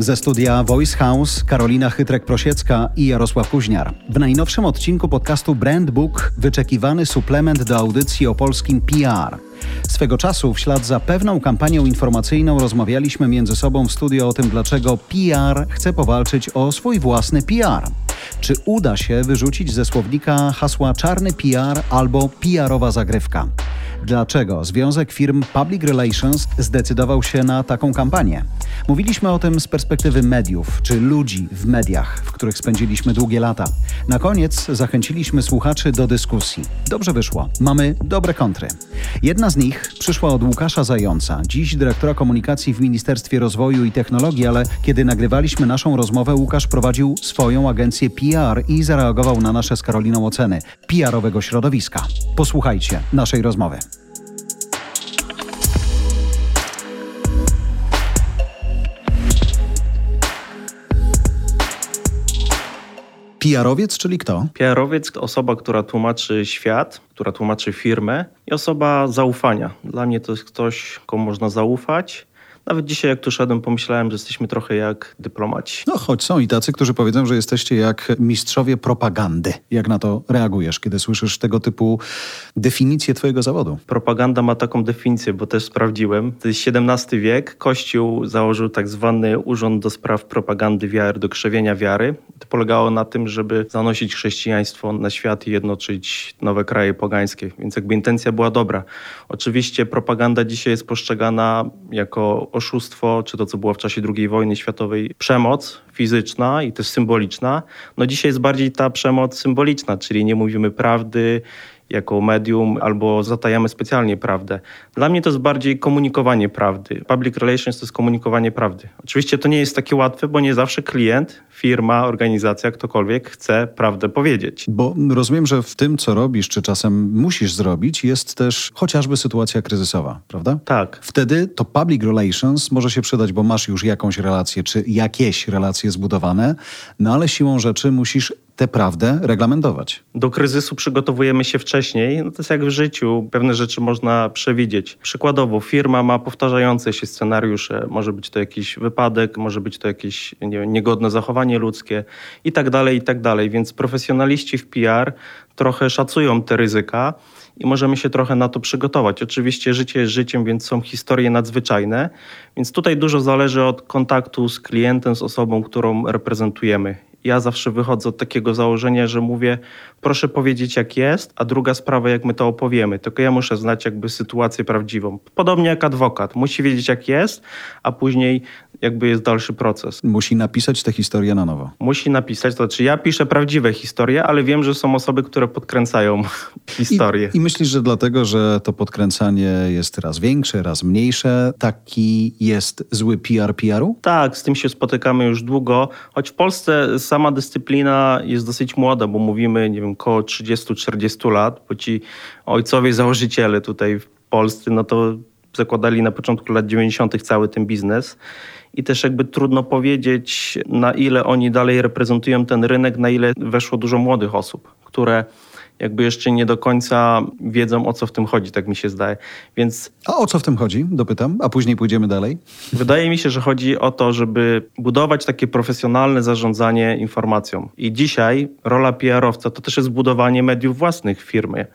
Ze studia Voice House Karolina Chytrek-Prosiecka i Jarosław Kuźniar. W najnowszym odcinku podcastu Brand Book wyczekiwany suplement do audycji o polskim PR. Swego czasu w ślad za pewną kampanią informacyjną rozmawialiśmy między sobą w studio o tym, dlaczego PR chce powalczyć o swój własny PR. Czy uda się wyrzucić ze słownika hasła czarny PR albo PR-owa zagrywka? Dlaczego Związek Firm Public Relations zdecydował się na taką kampanię? Mówiliśmy o tym z perspektywy mediów, czy ludzi w mediach, w których spędziliśmy długie lata. Na koniec zachęciliśmy słuchaczy do dyskusji. Dobrze wyszło. Mamy dobre kontry. Jedna z nich przyszła od Łukasza Zająca, dziś dyrektora komunikacji w Ministerstwie Rozwoju i Technologii, ale kiedy nagrywaliśmy naszą rozmowę, Łukasz prowadził swoją agencję PR i zareagował na nasze z Karoliną oceny PR-owego środowiska. Posłuchajcie naszej rozmowy. PR-owiec, czyli kto? PR-owiec osoba, która tłumaczy świat, która tłumaczy firmę i osoba zaufania. Dla mnie to jest ktoś, komu można zaufać nawet dzisiaj, jak tu szedłem, pomyślałem, że jesteśmy trochę jak dyplomaci. No choć są i tacy, którzy powiedzą, że jesteście jak mistrzowie propagandy. Jak na to reagujesz, kiedy słyszysz tego typu definicję twojego zawodu? Propaganda ma taką definicję, bo też sprawdziłem. To jest XVII wiek. Kościół założył tak zwany Urząd do Spraw Propagandy Wiary, do krzewienia wiary. To polegało na tym, żeby zanosić chrześcijaństwo na świat i jednoczyć nowe kraje pogańskie. Więc jakby intencja była dobra. Oczywiście propaganda dzisiaj jest postrzegana jako oszustwo, czy to, co było w czasie II wojny światowej, przemoc fizyczna i też symboliczna. No dzisiaj jest bardziej ta przemoc symboliczna, czyli nie mówimy prawdy, jako medium albo zatajamy specjalnie prawdę. Dla mnie to jest bardziej komunikowanie prawdy. Public relations to jest komunikowanie prawdy. Oczywiście to nie jest takie łatwe, bo nie zawsze klient, firma, organizacja, ktokolwiek chce prawdę powiedzieć. Bo rozumiem, że w tym, co robisz, czy czasem musisz zrobić, jest też chociażby sytuacja kryzysowa, prawda? Tak. Wtedy to public relations może się przydać, bo masz już jakąś relację, czy jakieś relacje zbudowane, no ale siłą rzeczy musisz tę prawdę reglamentować. Do kryzysu przygotowujemy się wcześniej. No to jest jak w życiu. Pewne rzeczy można przewidzieć. Przykładowo, firma ma powtarzające się scenariusze. Może być to jakiś wypadek, może być to jakieś nie niegodne zachowanie ludzkie i tak dalej, i tak dalej. Więc profesjonaliści w PR trochę szacują te ryzyka i możemy się trochę na to przygotować. Oczywiście życie jest życiem, więc są historie nadzwyczajne, więc tutaj dużo zależy od kontaktu z klientem, z osobą, którą reprezentujemy ja zawsze wychodzę od takiego założenia, że mówię, proszę powiedzieć jak jest, a druga sprawa, jak my to opowiemy. Tylko ja muszę znać jakby sytuację prawdziwą. Podobnie jak adwokat. Musi wiedzieć jak jest, a później jakby jest dalszy proces. Musi napisać tę historię na nowo. Musi napisać, to znaczy ja piszę prawdziwe historie, ale wiem, że są osoby, które podkręcają historię. I, I myślisz, że dlatego, że to podkręcanie jest raz większe, raz mniejsze, taki jest zły PR PR-u? Tak, z tym się spotykamy już długo, choć w Polsce sama dyscyplina jest dosyć młoda, bo mówimy, nie wiem, około 30-40 lat, bo ci ojcowie założyciele tutaj w Polsce, no to zakładali na początku lat 90. cały ten biznes. I też jakby trudno powiedzieć, na ile oni dalej reprezentują ten rynek, na ile weszło dużo młodych osób, które jakby jeszcze nie do końca wiedzą, o co w tym chodzi, tak mi się zdaje. Więc... A o co w tym chodzi? Dopytam, a później pójdziemy dalej. Wydaje mi się, że chodzi o to, żeby budować takie profesjonalne zarządzanie informacją. I dzisiaj rola PR-owca to też jest budowanie mediów własnych w firmie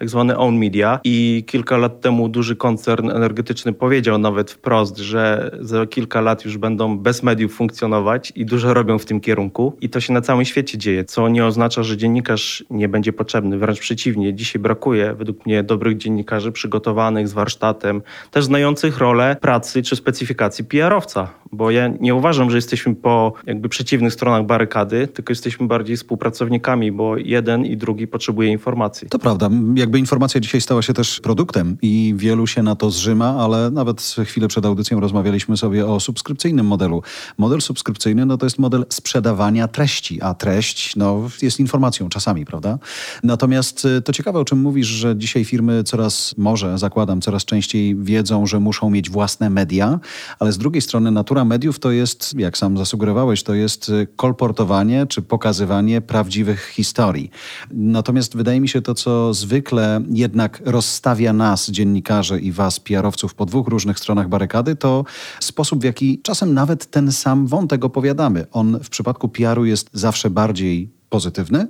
tak zwane own media i kilka lat temu duży koncern energetyczny powiedział nawet wprost, że za kilka lat już będą bez mediów funkcjonować i dużo robią w tym kierunku i to się na całym świecie dzieje, co nie oznacza, że dziennikarz nie będzie potrzebny, wręcz przeciwnie, dzisiaj brakuje według mnie dobrych dziennikarzy przygotowanych z warsztatem, też znających rolę pracy czy specyfikacji PR-owca, bo ja nie uważam, że jesteśmy po jakby przeciwnych stronach barykady, tylko jesteśmy bardziej współpracownikami, bo jeden i drugi potrzebuje informacji. To prawda. Jakby informacja dzisiaj stała się też produktem i wielu się na to zrzyma, ale nawet chwilę przed audycją rozmawialiśmy sobie o subskrypcyjnym modelu. Model subskrypcyjny no to jest model sprzedawania treści, a treść no, jest informacją czasami, prawda? Natomiast y, to ciekawe, o czym mówisz, że dzisiaj firmy coraz, może zakładam, coraz częściej wiedzą, że muszą mieć własne media, ale z drugiej strony natura mediów to jest, jak sam zasugerowałeś, to jest y, kolportowanie czy pokazywanie prawdziwych historii. Natomiast wydaje mi się to, co zwykle ciągle jednak rozstawia nas, dziennikarzy i was, PR-owców, po dwóch różnych stronach barykady, to sposób, w jaki czasem nawet ten sam wątek opowiadamy. On w przypadku PR-u jest zawsze bardziej pozytywny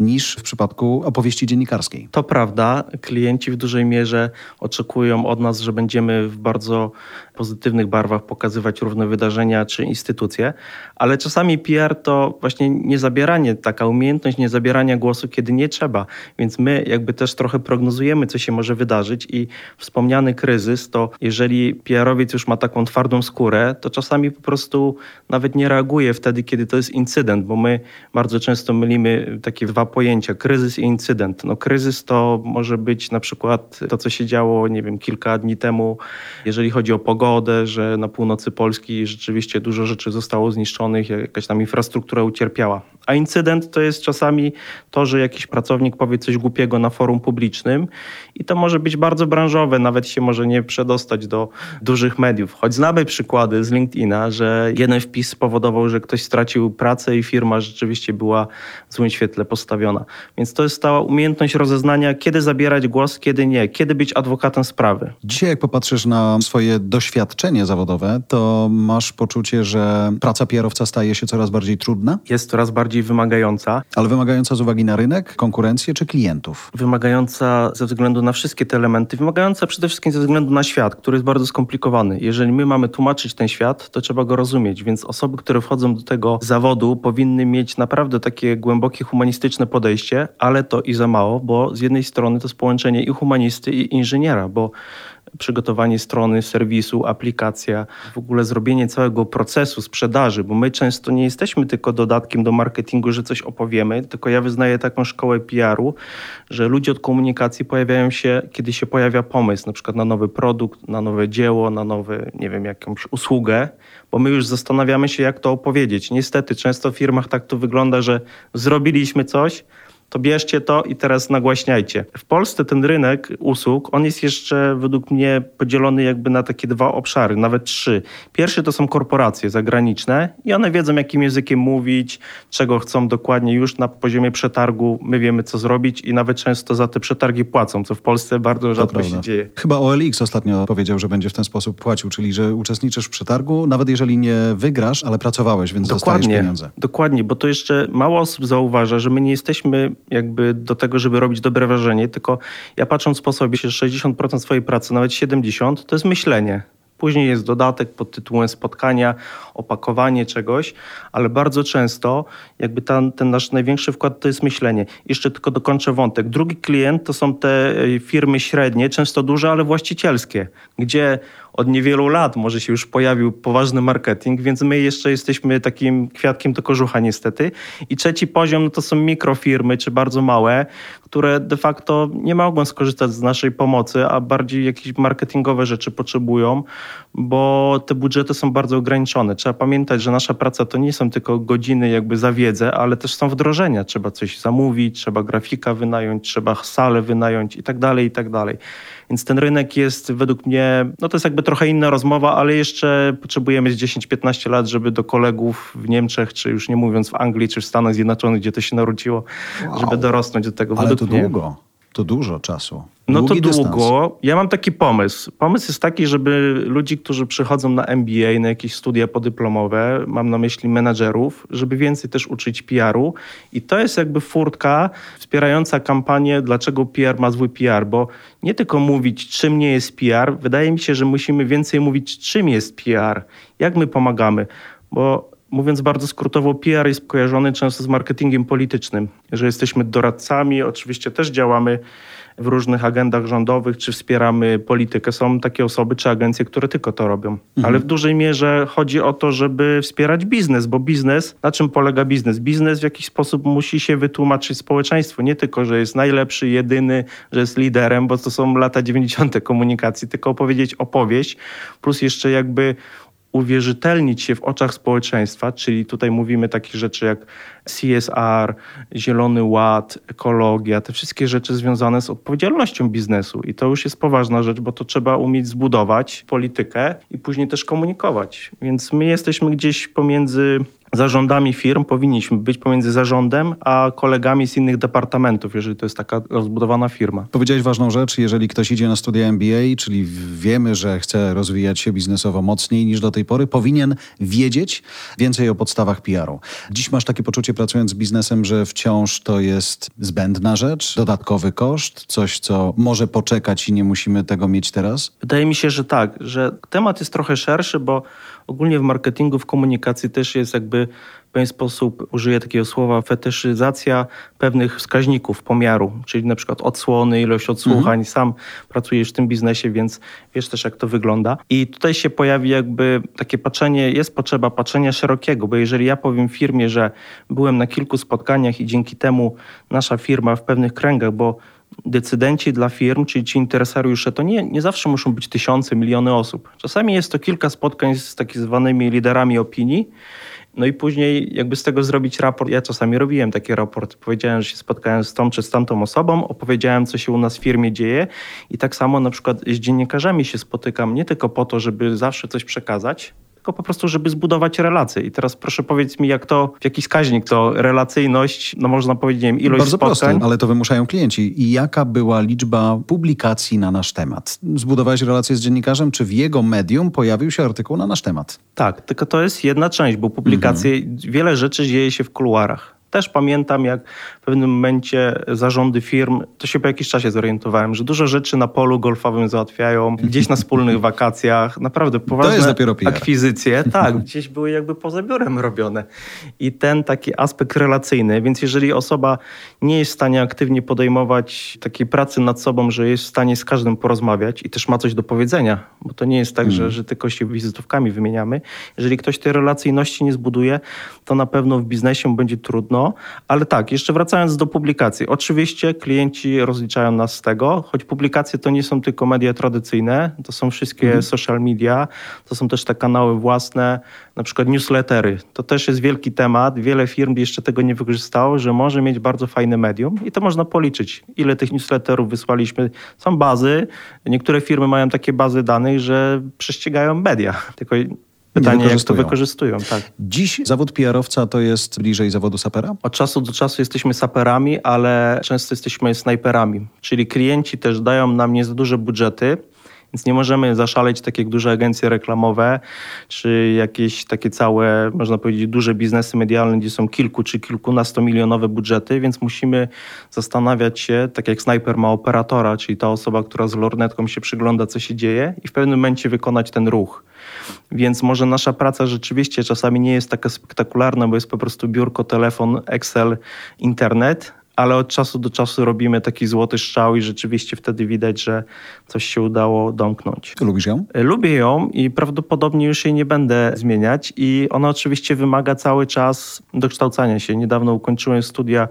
niż w przypadku opowieści dziennikarskiej. To prawda. Klienci w dużej mierze oczekują od nas, że będziemy w bardzo pozytywnych barwach pokazywać różne wydarzenia czy instytucje, ale czasami PR to właśnie niezabieranie, taka umiejętność niezabierania głosu, kiedy nie trzeba. Więc my jakby też trochę prognozujemy, co się może wydarzyć i wspomniany kryzys, to jeżeli PR-owiec już ma taką twardą skórę, to czasami po prostu nawet nie reaguje wtedy, kiedy to jest incydent, bo my bardzo często mylimy takie dwa pojęcia, kryzys i incydent. No kryzys to może być na przykład to, co się działo, nie wiem, kilka dni temu, jeżeli chodzi o pogodę, że na północy Polski rzeczywiście dużo rzeczy zostało zniszczonych, jakaś tam infrastruktura ucierpiała. A incydent to jest czasami to, że jakiś pracownik powie coś głupiego na forum publicznym i to może być bardzo branżowe, nawet się może nie przedostać do dużych mediów. Choć znamy przykłady z LinkedIna, że jeden wpis spowodował, że ktoś stracił pracę i firma rzeczywiście była w złym świetle postawiona. Więc to jest ta umiejętność rozeznania, kiedy zabierać głos, kiedy nie, kiedy być adwokatem sprawy. Dzisiaj, jak popatrzysz na swoje doświadczenie zawodowe, to masz poczucie, że praca PR-owca staje się coraz bardziej trudna? Jest coraz bardziej wymagająca. Ale wymagająca z uwagi na rynek, konkurencję czy klientów? Wymagająca ze względu na wszystkie te elementy, wymagająca przede wszystkim ze względu na świat, który jest bardzo skomplikowany. Jeżeli my mamy tłumaczyć ten świat, to trzeba go rozumieć, więc osoby, które wchodzą do tego zawodu, powinny mieć naprawdę takie głębokie humanistyczne podejście, ale to i za mało, bo z jednej strony to jest połączenie i humanisty, i inżyniera, bo przygotowanie strony, serwisu, aplikacja, w ogóle zrobienie całego procesu sprzedaży, bo my często nie jesteśmy tylko dodatkiem do marketingu, że coś opowiemy, tylko ja wyznaję taką szkołę PR-u, że ludzie od komunikacji pojawiają się, kiedy się pojawia pomysł, na przykład na nowy produkt, na nowe dzieło, na nowy, nie wiem, jakąś usługę, bo my już zastanawiamy się, jak to opowiedzieć. Niestety, często w firmach tak to wygląda, że zrobiliśmy coś, to bierzcie to i teraz nagłaśniajcie. W Polsce ten rynek usług, on jest jeszcze według mnie podzielony jakby na takie dwa obszary, nawet trzy. Pierwszy to są korporacje zagraniczne i one wiedzą, jakim językiem mówić, czego chcą dokładnie już na poziomie przetargu. My wiemy, co zrobić i nawet często za te przetargi płacą, co w Polsce bardzo rzadko się dzieje. Chyba OLX ostatnio powiedział, że będzie w ten sposób płacił, czyli że uczestniczysz w przetargu, nawet jeżeli nie wygrasz, ale pracowałeś, więc dokładnie, dostajesz pieniądze. Dokładnie, bo to jeszcze mało osób zauważa, że my nie jesteśmy jakby do tego, żeby robić dobre wrażenie, tylko ja patrząc po sobie, że 60% swojej pracy, nawet 70%, to jest myślenie. Później jest dodatek pod tytułem spotkania, opakowanie czegoś, ale bardzo często jakby ten, ten nasz największy wkład to jest myślenie. Jeszcze tylko dokończę wątek. Drugi klient to są te e, firmy średnie, często duże, ale właścicielskie, gdzie od niewielu lat może się już pojawił poważny marketing, więc my jeszcze jesteśmy takim kwiatkiem do kożucha niestety. I trzeci poziom no to są mikrofirmy, czy bardzo małe, które de facto nie mogą skorzystać z naszej pomocy, a bardziej jakieś marketingowe rzeczy potrzebują, bo te budżety są bardzo ograniczone. Trzeba pamiętać, że nasza praca to nie są tylko godziny jakby za wiedzę, ale też są wdrożenia. Trzeba coś zamówić, trzeba grafika wynająć, trzeba salę wynająć i tak dalej, i tak dalej. Więc ten rynek jest według mnie, no to jest jakby trochę inna rozmowa, ale jeszcze potrzebujemy 10-15 lat, żeby do kolegów w Niemczech, czy już nie mówiąc w Anglii, czy w Stanach Zjednoczonych, gdzie to się narodziło, wow. żeby dorosnąć do tego. Ale to mnie. długo. To dużo czasu. No to długo. Ja mam taki pomysł. Pomysł jest taki, żeby ludzi, którzy przychodzą na MBA, na jakieś studia podyplomowe, mam na myśli menadżerów, żeby więcej też uczyć PR-u. I to jest jakby furtka wspierająca kampanię, dlaczego PR ma zły PR, bo nie tylko mówić, czym nie jest PR, wydaje mi się, że musimy więcej mówić, czym jest PR, jak my pomagamy, bo mówiąc bardzo skrótowo, PR jest kojarzony często z marketingiem politycznym, że jesteśmy doradcami, oczywiście też działamy w różnych agendach rządowych, czy wspieramy politykę. Są takie osoby czy agencje, które tylko to robią. Mhm. Ale w dużej mierze chodzi o to, żeby wspierać biznes, bo biznes, na czym polega biznes? Biznes w jakiś sposób musi się wytłumaczyć społeczeństwu. Nie tylko, że jest najlepszy, jedyny, że jest liderem, bo to są lata 90. komunikacji, tylko opowiedzieć opowieść, plus jeszcze jakby uwierzytelnić się w oczach społeczeństwa, czyli tutaj mówimy takich rzeczy jak CSR, Zielony Ład, ekologia, te wszystkie rzeczy związane z odpowiedzialnością biznesu. I to już jest poważna rzecz, bo to trzeba umieć zbudować politykę i później też komunikować. Więc my jesteśmy gdzieś pomiędzy zarządami firm powinniśmy być pomiędzy zarządem a kolegami z innych departamentów, jeżeli to jest taka rozbudowana firma. Powiedziałeś ważną rzecz, jeżeli ktoś idzie na studia MBA, czyli wiemy, że chce rozwijać się biznesowo mocniej niż do tej pory, powinien wiedzieć więcej o podstawach PR-u. Dziś masz takie poczucie pracując z biznesem, że wciąż to jest zbędna rzecz, dodatkowy koszt, coś, co może poczekać i nie musimy tego mieć teraz? Wydaje mi się, że tak, że temat jest trochę szerszy, bo ogólnie w marketingu, w komunikacji też jest jakby w pewien sposób, użyję takiego słowa, fetyszyzacja pewnych wskaźników pomiaru, czyli na przykład odsłony, ilość odsłuchań. Mhm. Sam pracujesz w tym biznesie, więc wiesz też, jak to wygląda. I tutaj się pojawi jakby takie patrzenie, jest potrzeba patrzenia szerokiego, bo jeżeli ja powiem firmie, że byłem na kilku spotkaniach i dzięki temu nasza firma w pewnych kręgach, bo decydenci dla firm, czyli ci interesariusze, to nie, nie zawsze muszą być tysiące, miliony osób. Czasami jest to kilka spotkań z tak zwanymi liderami opinii, no i później jakby z tego zrobić raport. Ja czasami robiłem taki raport. Powiedziałem, że się spotkałem z tą czy z tamtą osobą, opowiedziałem, co się u nas w firmie dzieje i tak samo na przykład z dziennikarzami się spotykam nie tylko po to, żeby zawsze coś przekazać, tylko po prostu, żeby zbudować relacje. I teraz proszę powiedz mi, jak to, w jaki wskaźnik to relacyjność, no można powiedzieć, nie wiem, ilość Bardzo spotkań. Proste, ale to wymuszają klienci. I jaka była liczba publikacji na nasz temat? Zbudowałeś relację z dziennikarzem, czy w jego medium pojawił się artykuł na nasz temat? Tak, tylko to jest jedna część, bo publikacje, mhm. wiele rzeczy dzieje się w kuluarach. Też pamiętam, jak w pewnym momencie zarządy firm, to się po jakimś czasie zorientowałem, że dużo rzeczy na polu golfowym załatwiają, gdzieś na wspólnych wakacjach, naprawdę poważne akwizycje, tak, gdzieś były jakby poza biurem robione. I ten taki aspekt relacyjny, więc jeżeli osoba nie jest w stanie aktywnie podejmować takiej pracy nad sobą, że jest w stanie z każdym porozmawiać i też ma coś do powiedzenia, bo to nie jest tak, że, mm. że tylko się wizytówkami wymieniamy. Jeżeli ktoś tej relacyjności nie zbuduje, to na pewno w biznesie będzie trudno, trudno, ale tak, jeszcze wracając do publikacji. Oczywiście klienci rozliczają nas z tego, choć publikacje to nie są tylko media tradycyjne, to są wszystkie mhm. social media, to są też te kanały własne, na przykład newslettery. To też jest wielki temat. Wiele firm jeszcze tego nie wykorzystało, że może mieć bardzo fajne medium i to można policzyć, ile tych newsletterów wysłaliśmy. Są bazy, niektóre firmy mają takie bazy danych, że prześcigają media. Tylko Pytanie, jak to wykorzystują. Tak. Dziś zawód PR-owca to jest bliżej zawodu sapera? Od czasu do czasu jesteśmy saperami, ale często jesteśmy snajperami. Czyli klienci też dają nam nie za duże budżety, więc nie możemy zaszaleć tak jak duże agencje reklamowe, czy jakieś takie całe, można powiedzieć, duże biznesy medialne, gdzie są kilku czy kilkunastomilionowe budżety, więc musimy zastanawiać się, tak jak snajper ma operatora, czyli ta osoba, która z lornetką się przygląda, co się dzieje i w pewnym momencie wykonać ten ruch. Więc może nasza praca rzeczywiście czasami nie jest taka spektakularna, bo jest po prostu biurko, telefon, Excel, internet, ale od czasu do czasu robimy taki złoty strzał i rzeczywiście wtedy widać, że coś się udało domknąć. Lubisz ją? E, lubię ją i prawdopodobnie już jej nie będę zmieniać i ona oczywiście wymaga cały czas dokształcania się. Niedawno ukończyłem studia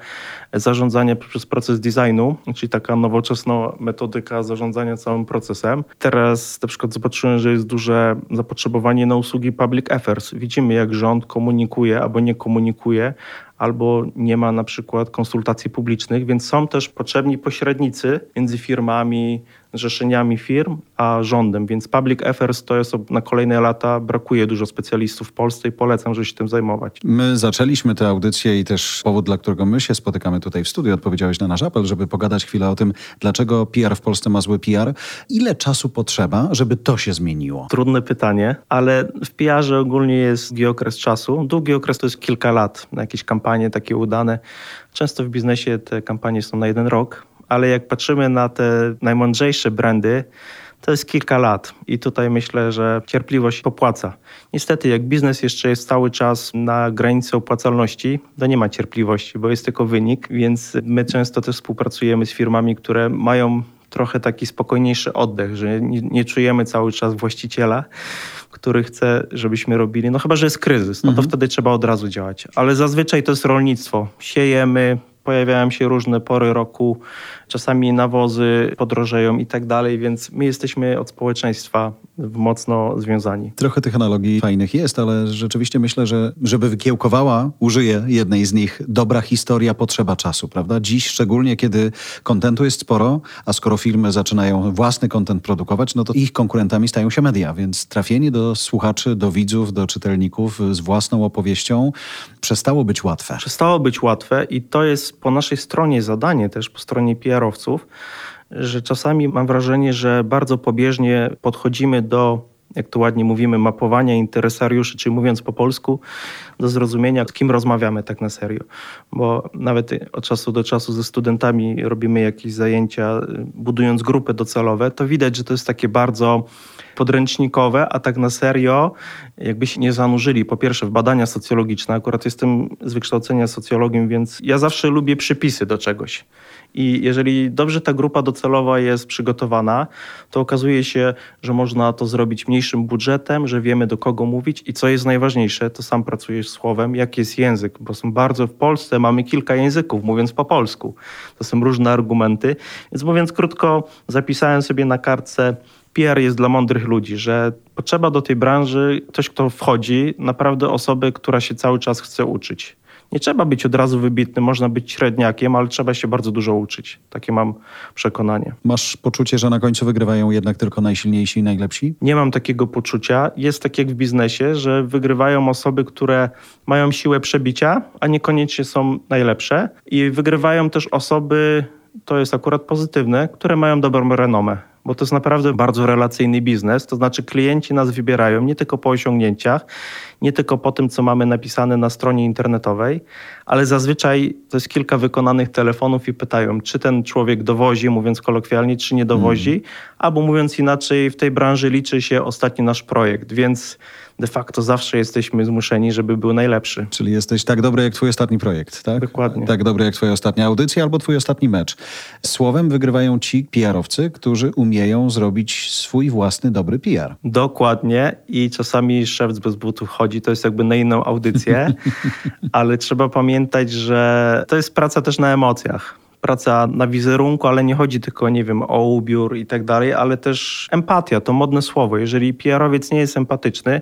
zarządzania przez proces designu, czyli taka nowoczesna metodyka zarządzania całym procesem. Teraz na przykład zobaczyłem, że jest duże zapotrzebowanie na usługi public affairs. Widzimy, jak rząd komunikuje albo nie komunikuje, albo nie ma na przykład konsultacji publicznych, więc są też potrzebni pośrednicy między firmami, zrzeszeniami firm, a rządem, więc public affairs to jest na kolejne lata, brakuje dużo specjalistów w Polsce i polecam, żeby się tym zajmować. My zaczęliśmy tę audycję i też powód, dla którego my się spotykamy tutaj w studiu, odpowiedziałeś na nasz apel, żeby pogadać chwilę o tym, dlaczego PR w Polsce ma zły PR. Ile czasu potrzeba, żeby to się zmieniło? Trudne pytanie, ale w PR-ze ogólnie jest długi okres czasu. Długi okres to jest kilka lat na jakieś kampanie takie udane. Często w biznesie te kampanie są na jeden rok, ale jak patrzymy na te najmądrzejsze brandy, to jest kilka lat i tutaj myślę, że cierpliwość popłaca. Niestety, jak biznes jeszcze jest cały czas na granicy opłacalności, to nie ma cierpliwości, bo jest tylko wynik, więc my często też współpracujemy z firmami, które mają trochę taki spokojniejszy oddech, że nie, nie czujemy cały czas właściciela, który chce, żebyśmy robili. No chyba, że jest kryzys, no to mhm. wtedy trzeba od razu działać. Ale zazwyczaj to jest rolnictwo. Siejemy, pojawiają się różne pory roku, czasami nawozy podrożeją i tak dalej, więc my jesteśmy od społeczeństwa mocno związani. Trochę tych analogii fajnych jest, ale rzeczywiście myślę, że żeby wykiełkowała, użyję jednej z nich, dobra historia potrzeba czasu, prawda? Dziś szczególnie, kiedy kontentu jest sporo, a skoro firmy zaczynają własny kontent produkować, no to ich konkurentami stają się media, więc trafienie do słuchaczy, do widzów, do czytelników z własną opowieścią przestało być łatwe. Przestało być łatwe i to jest po naszej stronie zadanie też, po stronie PR-owców, że czasami mam wrażenie, że bardzo pobieżnie podchodzimy do jak to ładnie mówimy, mapowania interesariuszy, czyli mówiąc po polsku, do zrozumienia, z kim rozmawiamy tak na serio. Bo nawet od czasu do czasu ze studentami robimy jakieś zajęcia, budując grupy docelowe, to widać, że to jest takie bardzo podręcznikowe, a tak na serio, jakby się nie zanurzyli po pierwsze w badania socjologiczne. Akurat jestem z wykształcenia socjologiem, więc ja zawsze lubię przypisy do czegoś. I jeżeli dobrze ta grupa docelowa jest przygotowana, to okazuje się, że można to zrobić mniejszym budżetem, że wiemy do kogo mówić i co jest najważniejsze, to sam pracujesz słowem, jaki jest język, bo są bardzo w Polsce, mamy kilka języków, mówiąc po polsku. To są różne argumenty. Więc mówiąc krótko, zapisałem sobie na kartce PR jest dla mądrych ludzi, że potrzeba do tej branży ktoś, kto wchodzi, naprawdę osoby, która się cały czas chce uczyć. Nie trzeba być od razu wybitnym, można być średniakiem, ale trzeba się bardzo dużo uczyć. Takie mam przekonanie. Masz poczucie, że na końcu wygrywają jednak tylko najsilniejsi i najlepsi? Nie mam takiego poczucia. Jest tak jak w biznesie, że wygrywają osoby, które mają siłę przebicia, a niekoniecznie są najlepsze. I wygrywają też osoby, to jest akurat pozytywne, które mają dobrą renomę bo to jest naprawdę bardzo relacyjny biznes. To znaczy, klienci nas wybierają nie tylko po osiągnięciach, nie tylko po tym, co mamy napisane na stronie internetowej, ale zazwyczaj to jest kilka wykonanych telefonów i pytają, czy ten człowiek dowozi, mówiąc kolokwialnie, czy nie dowozi, mm. albo mówiąc inaczej, w tej branży liczy się ostatni nasz projekt, więc de facto zawsze jesteśmy zmuszeni, żeby był najlepszy. Czyli jesteś tak dobry jak twój ostatni projekt, tak? Dokładnie. Tak dobry jak twoja ostatnia audycja albo twój ostatni mecz. Słowem wygrywają ci PR-owcy, którzy umieją zrobić swój własny dobry PR. Dokładnie i czasami szef bez butów chodzi, to jest jakby na inną audycję, ale trzeba pamiętać, że to jest praca też na emocjach praca na wizerunku, ale nie chodzi tylko, nie wiem, o ubiór i tak dalej, ale też empatia, to modne słowo. Jeżeli PR-owiec nie jest empatyczny,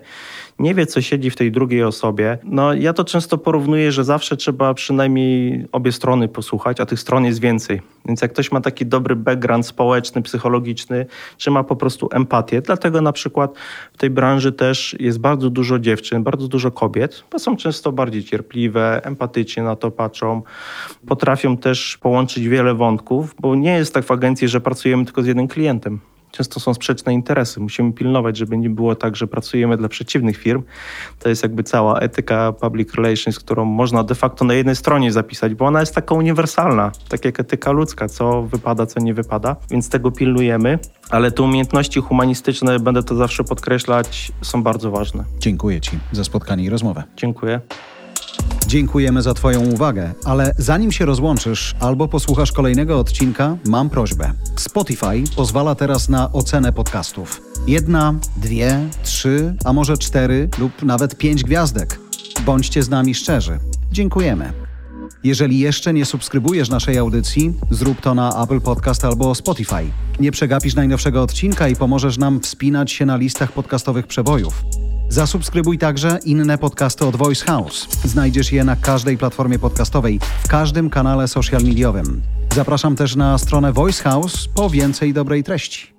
nie wie, co siedzi w tej drugiej osobie. No, ja to często porównuję, że zawsze trzeba przynajmniej obie strony posłuchać, a tych stron jest więcej. Więc jak ktoś ma taki dobry background społeczny, psychologiczny, czy ma po prostu empatię, dlatego na przykład w tej branży też jest bardzo dużo dziewczyn, bardzo dużo kobiet, bo są często bardziej cierpliwe, empatycznie na to patrzą, potrafią też połączyć wiele wątków, bo nie jest tak w agencji, że pracujemy tylko z jednym klientem często są sprzeczne interesy. Musimy pilnować, żeby nie było tak, że pracujemy dla przeciwnych firm. To jest jakby cała etyka public relations, którą można de facto na jednej stronie zapisać, bo ona jest taka uniwersalna, tak jak etyka ludzka, co wypada, co nie wypada, więc tego pilnujemy. Ale te umiejętności humanistyczne, będę to zawsze podkreślać, są bardzo ważne. Dziękuję Ci za spotkanie i rozmowę. Dziękuję. Dziękujemy za Twoją uwagę, ale zanim się rozłączysz albo posłuchasz kolejnego odcinka, mam prośbę. Spotify pozwala teraz na ocenę podcastów. Jedna, dwie, trzy, a może cztery lub nawet pięć gwiazdek. Bądźcie z nami szczerzy. Dziękujemy. Jeżeli jeszcze nie subskrybujesz naszej audycji, zrób to na Apple Podcast albo Spotify. Nie przegapisz najnowszego odcinka i pomożesz nam wspinać się na listach podcastowych przebojów. Zasubskrybuj także inne podcasty od Voice House. Znajdziesz je na każdej platformie podcastowej, w każdym kanale social mediowym. Zapraszam też na stronę Voice House po więcej dobrej treści.